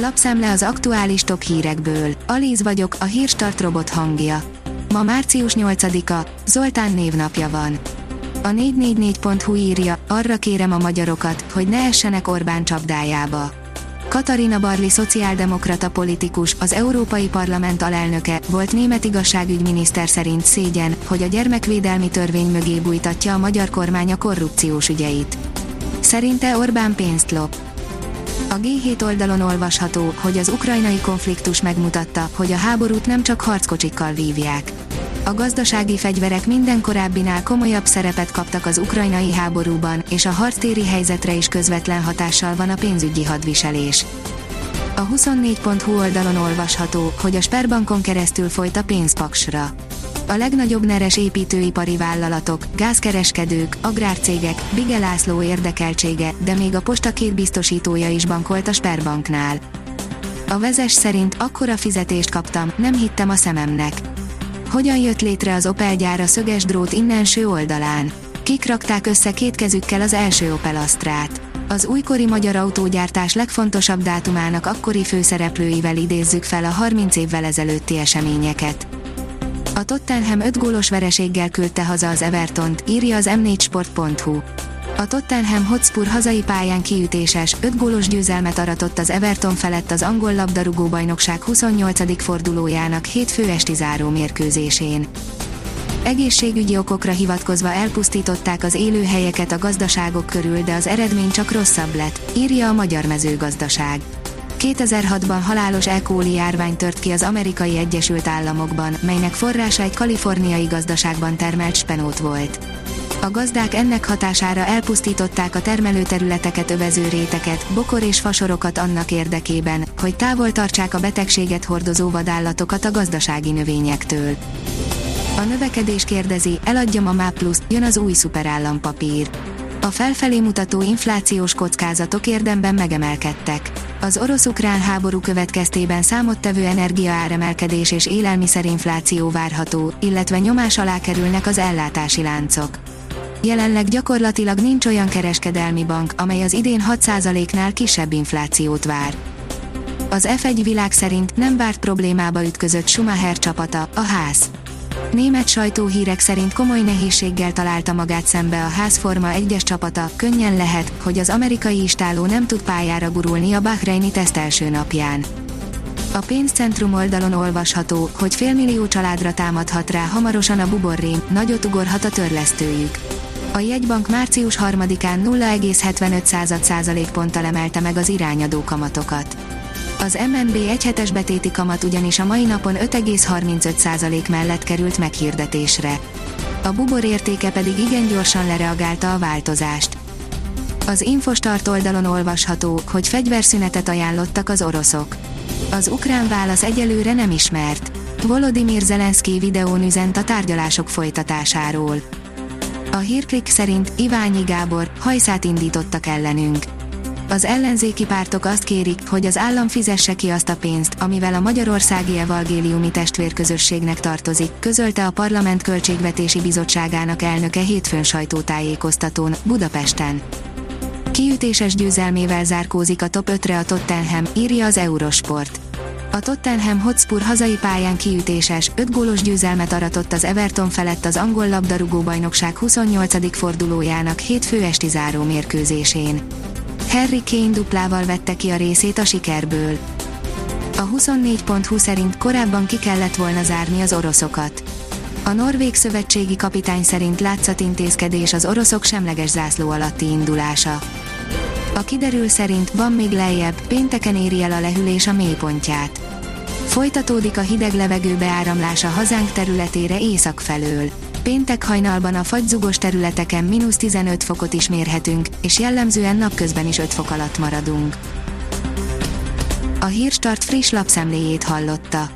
Lapszemle az aktuális top hírekből. Alíz vagyok, a hírstart robot hangja. Ma március 8-a, Zoltán névnapja van. A 444.hu írja, arra kérem a magyarokat, hogy ne essenek Orbán csapdájába. Katarina Barli szociáldemokrata politikus, az Európai Parlament alelnöke, volt német igazságügyminiszter szerint szégyen, hogy a gyermekvédelmi törvény mögé bújtatja a magyar kormány a korrupciós ügyeit. Szerinte Orbán pénzt lop. A G7 oldalon olvasható, hogy az ukrajnai konfliktus megmutatta, hogy a háborút nem csak harckocsikkal vívják. A gazdasági fegyverek minden korábbinál komolyabb szerepet kaptak az ukrajnai háborúban, és a harctéri helyzetre is közvetlen hatással van a pénzügyi hadviselés. A 24.hu oldalon olvasható, hogy a Sperbankon keresztül folyt a pénzpaksra. A legnagyobb neres építőipari vállalatok, gázkereskedők, agrárcégek, Bige László érdekeltsége, de még a posta két biztosítója is bankolt a Sperbanknál. A vezes szerint akkora fizetést kaptam, nem hittem a szememnek. Hogyan jött létre az Opel gyár a szöges drót innenső oldalán? Kik rakták össze két kezükkel az első Opel Astrát? Az újkori magyar autógyártás legfontosabb dátumának akkori főszereplőivel idézzük fel a 30 évvel ezelőtti eseményeket. A Tottenham 5 gólos vereséggel küldte haza az Evertont, írja az m4sport.hu. A Tottenham Hotspur hazai pályán kiütéses, 5 gólos győzelmet aratott az Everton felett az angol labdarúgó bajnokság 28. fordulójának hétfő esti záró mérkőzésén. Egészségügyi okokra hivatkozva elpusztították az élőhelyeket a gazdaságok körül, de az eredmény csak rosszabb lett, írja a Magyar Mezőgazdaság. 2006-ban halálos E. coli járvány tört ki az amerikai Egyesült Államokban, melynek forrása egy kaliforniai gazdaságban termelt spenót volt. A gazdák ennek hatására elpusztították a termelőterületeket övező réteket, bokor és fasorokat annak érdekében, hogy távol tartsák a betegséget hordozó vadállatokat a gazdasági növényektől. A növekedés kérdezi, eladjam a MÁ jön az új szuperállampapír. A felfelé mutató inflációs kockázatok érdemben megemelkedtek. Az orosz-ukrán háború következtében számottevő energiaáremelkedés és élelmiszerinfláció várható, illetve nyomás alá kerülnek az ellátási láncok. Jelenleg gyakorlatilag nincs olyan kereskedelmi bank, amely az idén 6%-nál kisebb inflációt vár. Az F1 világ szerint nem várt problémába ütközött Schumacher csapata, a ház. Német sajtóhírek szerint komoly nehézséggel találta magát szembe a ház Forma 1-es csapata, könnyen lehet, hogy az amerikai istáló nem tud pályára gurulni a Bahreini teszt első napján. A pénzcentrum oldalon olvasható, hogy félmillió családra támadhat rá hamarosan a buborrém, nagyot ugorhat a törlesztőjük. A jegybank március 3-án 0,75 százalékponttal emelte meg az irányadó kamatokat. Az MNB egyhetes betéti kamat ugyanis a mai napon 5,35% mellett került meghirdetésre. A bubor értéke pedig igen gyorsan lereagálta a változást. Az Infostart oldalon olvasható, hogy fegyverszünetet ajánlottak az oroszok. Az ukrán válasz egyelőre nem ismert. Volodymyr Zelenszky videón üzent a tárgyalások folytatásáról. A hírklik szerint Iványi Gábor hajszát indítottak ellenünk az ellenzéki pártok azt kérik, hogy az állam fizesse ki azt a pénzt, amivel a Magyarországi Evangéliumi Testvérközösségnek tartozik, közölte a Parlament Költségvetési Bizottságának elnöke hétfőn sajtótájékoztatón, Budapesten. Kiütéses győzelmével zárkózik a top 5-re a Tottenham, írja az Eurosport. A Tottenham Hotspur hazai pályán kiütéses, 5 gólos győzelmet aratott az Everton felett az angol labdarúgó bajnokság 28. fordulójának hétfő esti záró mérkőzésén. Harry Kane duplával vette ki a részét a sikerből. A 24.20 szerint korábban ki kellett volna zárni az oroszokat. A norvég szövetségi kapitány szerint látszatintézkedés az oroszok semleges zászló alatti indulása. A kiderül szerint van még lejjebb, pénteken éri el a lehűlés a mélypontját. Folytatódik a hideg levegő beáramlása hazánk területére észak felől péntek hajnalban a fagyzugos területeken mínusz 15 fokot is mérhetünk, és jellemzően napközben is 5 fok alatt maradunk. A Hírstart friss lapszemléjét hallotta.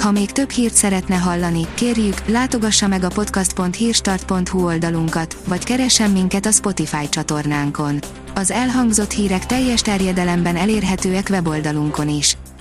Ha még több hírt szeretne hallani, kérjük, látogassa meg a podcast.hírstart.hu oldalunkat, vagy keressen minket a Spotify csatornánkon. Az elhangzott hírek teljes terjedelemben elérhetőek weboldalunkon is.